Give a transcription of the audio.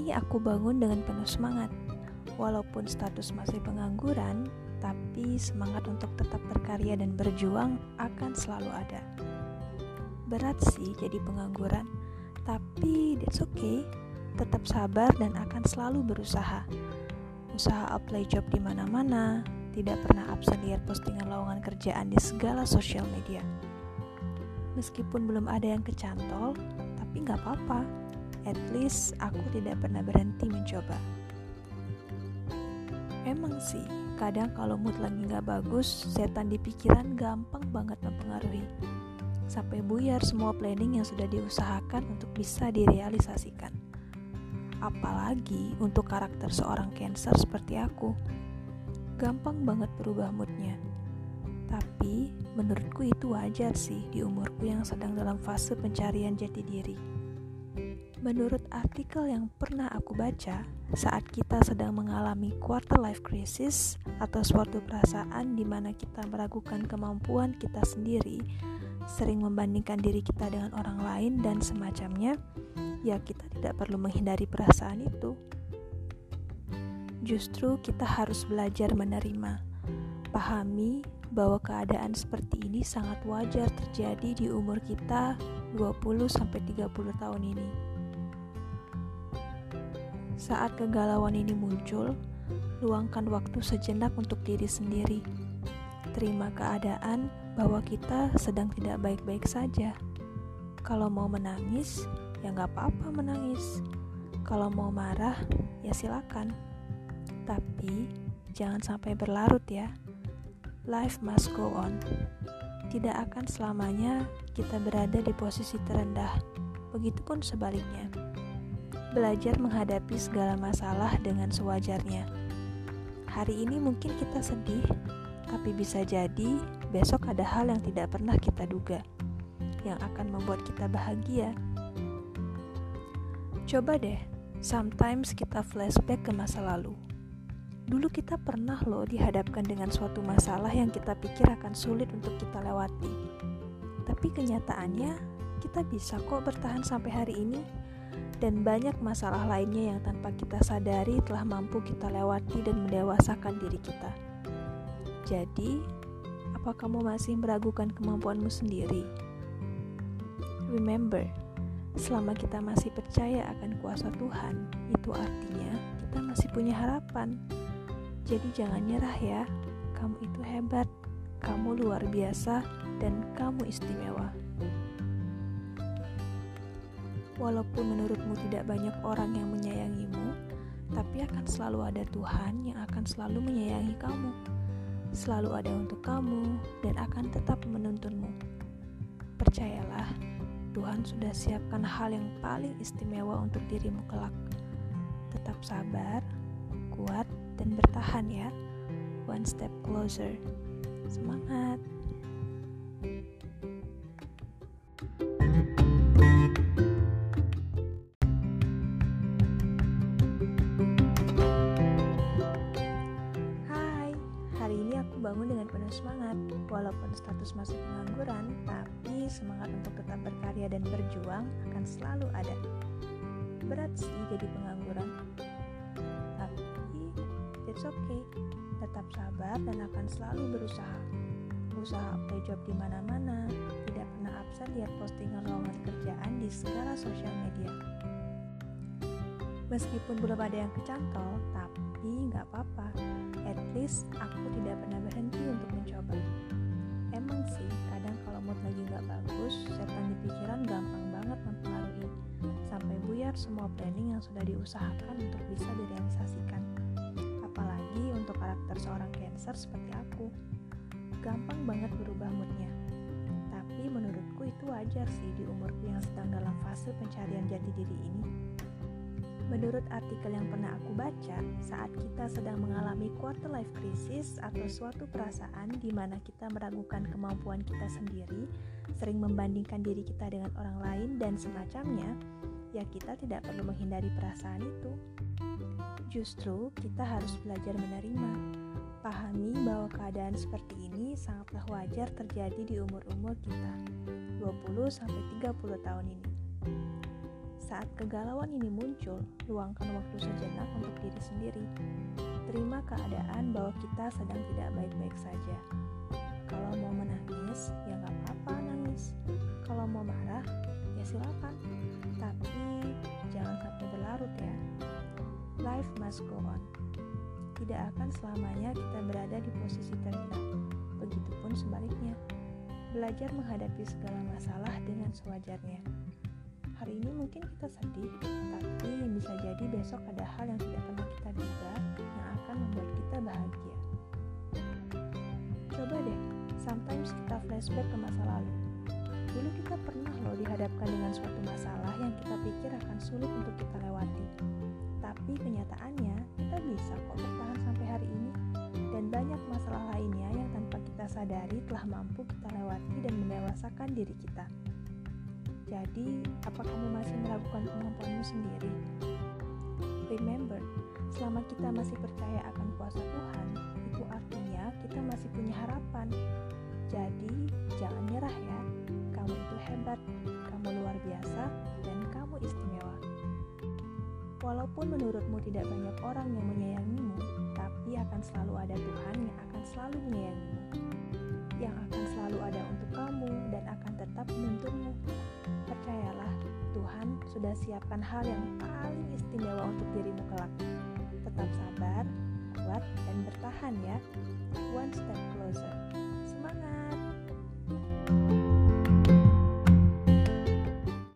ini aku bangun dengan penuh semangat. Walaupun status masih pengangguran, tapi semangat untuk tetap berkarya dan berjuang akan selalu ada. Berat sih jadi pengangguran, tapi that's okay. Tetap sabar dan akan selalu berusaha. Usaha apply job di mana-mana, tidak pernah absen lihat postingan lowongan kerjaan di segala sosial media. Meskipun belum ada yang kecantol, tapi nggak apa-apa At least aku tidak pernah berhenti mencoba. Emang sih, kadang kalau mood lagi gak bagus, setan di pikiran gampang banget mempengaruhi. Sampai buyar semua planning yang sudah diusahakan untuk bisa direalisasikan. Apalagi untuk karakter seorang cancer seperti aku. Gampang banget berubah moodnya. Tapi menurutku itu wajar sih di umurku yang sedang dalam fase pencarian jati diri. Menurut artikel yang pernah aku baca, saat kita sedang mengalami quarter life crisis atau suatu perasaan di mana kita meragukan kemampuan kita sendiri, sering membandingkan diri kita dengan orang lain dan semacamnya, ya kita tidak perlu menghindari perasaan itu. Justru kita harus belajar menerima, pahami bahwa keadaan seperti ini sangat wajar terjadi di umur kita 20 30 tahun ini. Saat kegalauan ini muncul, luangkan waktu sejenak untuk diri sendiri. Terima keadaan bahwa kita sedang tidak baik-baik saja. Kalau mau menangis, ya nggak apa-apa menangis. Kalau mau marah, ya silakan. Tapi jangan sampai berlarut ya. Life must go on. Tidak akan selamanya kita berada di posisi terendah. Begitupun sebaliknya belajar menghadapi segala masalah dengan sewajarnya. Hari ini mungkin kita sedih, tapi bisa jadi besok ada hal yang tidak pernah kita duga yang akan membuat kita bahagia. Coba deh, sometimes kita flashback ke masa lalu. Dulu kita pernah loh dihadapkan dengan suatu masalah yang kita pikir akan sulit untuk kita lewati. Tapi kenyataannya, kita bisa kok bertahan sampai hari ini dan banyak masalah lainnya yang tanpa kita sadari telah mampu kita lewati dan mendewasakan diri kita. Jadi, apa kamu masih meragukan kemampuanmu sendiri? Remember, selama kita masih percaya akan kuasa Tuhan, itu artinya kita masih punya harapan. Jadi jangan nyerah ya, kamu itu hebat, kamu luar biasa, dan kamu istimewa. Walaupun menurutmu tidak banyak orang yang menyayangimu, tapi akan selalu ada Tuhan yang akan selalu menyayangi kamu. Selalu ada untuk kamu dan akan tetap menuntunmu. Percayalah, Tuhan sudah siapkan hal yang paling istimewa untuk dirimu kelak. Tetap sabar, dan bertahan ya. One step closer. Semangat! bangun dengan penuh semangat, walaupun status masih pengangguran, tapi semangat untuk tetap berkarya dan berjuang akan selalu ada. Berat sih jadi pengangguran, it's okay. Tetap sabar dan akan selalu berusaha. Usaha apply job di mana-mana, tidak pernah absen lihat postingan lowongan kerjaan di segala sosial media. Meskipun belum ada yang kecantol, tapi nggak apa-apa at least aku tidak pernah berhenti untuk mencoba. Emang sih, kadang kalau mood lagi gak bagus, setan di pikiran gampang banget mempengaruhi, sampai buyar semua planning yang sudah diusahakan untuk bisa direalisasikan. Untuk karakter seorang cancer seperti aku. Gampang banget berubah moodnya. Tapi menurutku itu wajar sih di umurku yang sedang dalam fase pencarian jati diri ini. Menurut artikel yang pernah aku baca, saat kita sedang mengalami quarter life crisis atau suatu perasaan di mana kita meragukan kemampuan kita sendiri, sering membandingkan diri kita dengan orang lain dan semacamnya, ya kita tidak perlu menghindari perasaan itu. Justru kita harus belajar menerima, pahami bahwa keadaan seperti ini sangatlah wajar terjadi di umur-umur kita, 20 30 tahun ini Saat kegalauan ini muncul, luangkan waktu sejenak untuk diri sendiri. Terima keadaan bahwa kita sedang tidak baik-baik saja. Kalau mau menangis, ya nggak apa-apa nangis. Kalau mau marah, ya silakan. Life must go on. Tidak akan selamanya kita berada di posisi terendah. Begitupun sebaliknya. Belajar menghadapi segala masalah dengan sewajarnya. Hari ini mungkin kita sedih, tapi bisa jadi besok ada hal yang tidak pernah kita duga yang akan membuat kita bahagia. Coba deh, sometimes kita flashback ke masa lalu. Dulu kita pernah loh dihadapkan dengan suatu masalah yang kita pikir akan sulit untuk kita lewati. Tapi kenyataannya, kita bisa kok bertahan sampai hari ini. Dan banyak masalah lainnya yang tanpa kita sadari telah mampu kita lewati dan mendewasakan diri kita. Jadi, apa kamu masih meragukan kemampuanmu sendiri? Remember, selama kita masih percaya akan kuasa Tuhan, itu artinya kita masih punya harapan. Jadi, jangan nyerah ya. Kamu itu hebat, Walaupun menurutmu tidak banyak orang yang menyayangimu, tapi akan selalu ada Tuhan yang akan selalu menyayangimu. Yang akan selalu ada untuk kamu dan akan tetap menuntunmu. Percayalah, Tuhan sudah siapkan hal yang paling istimewa untuk dirimu kelak. Tetap sabar, kuat, dan bertahan ya. One step closer.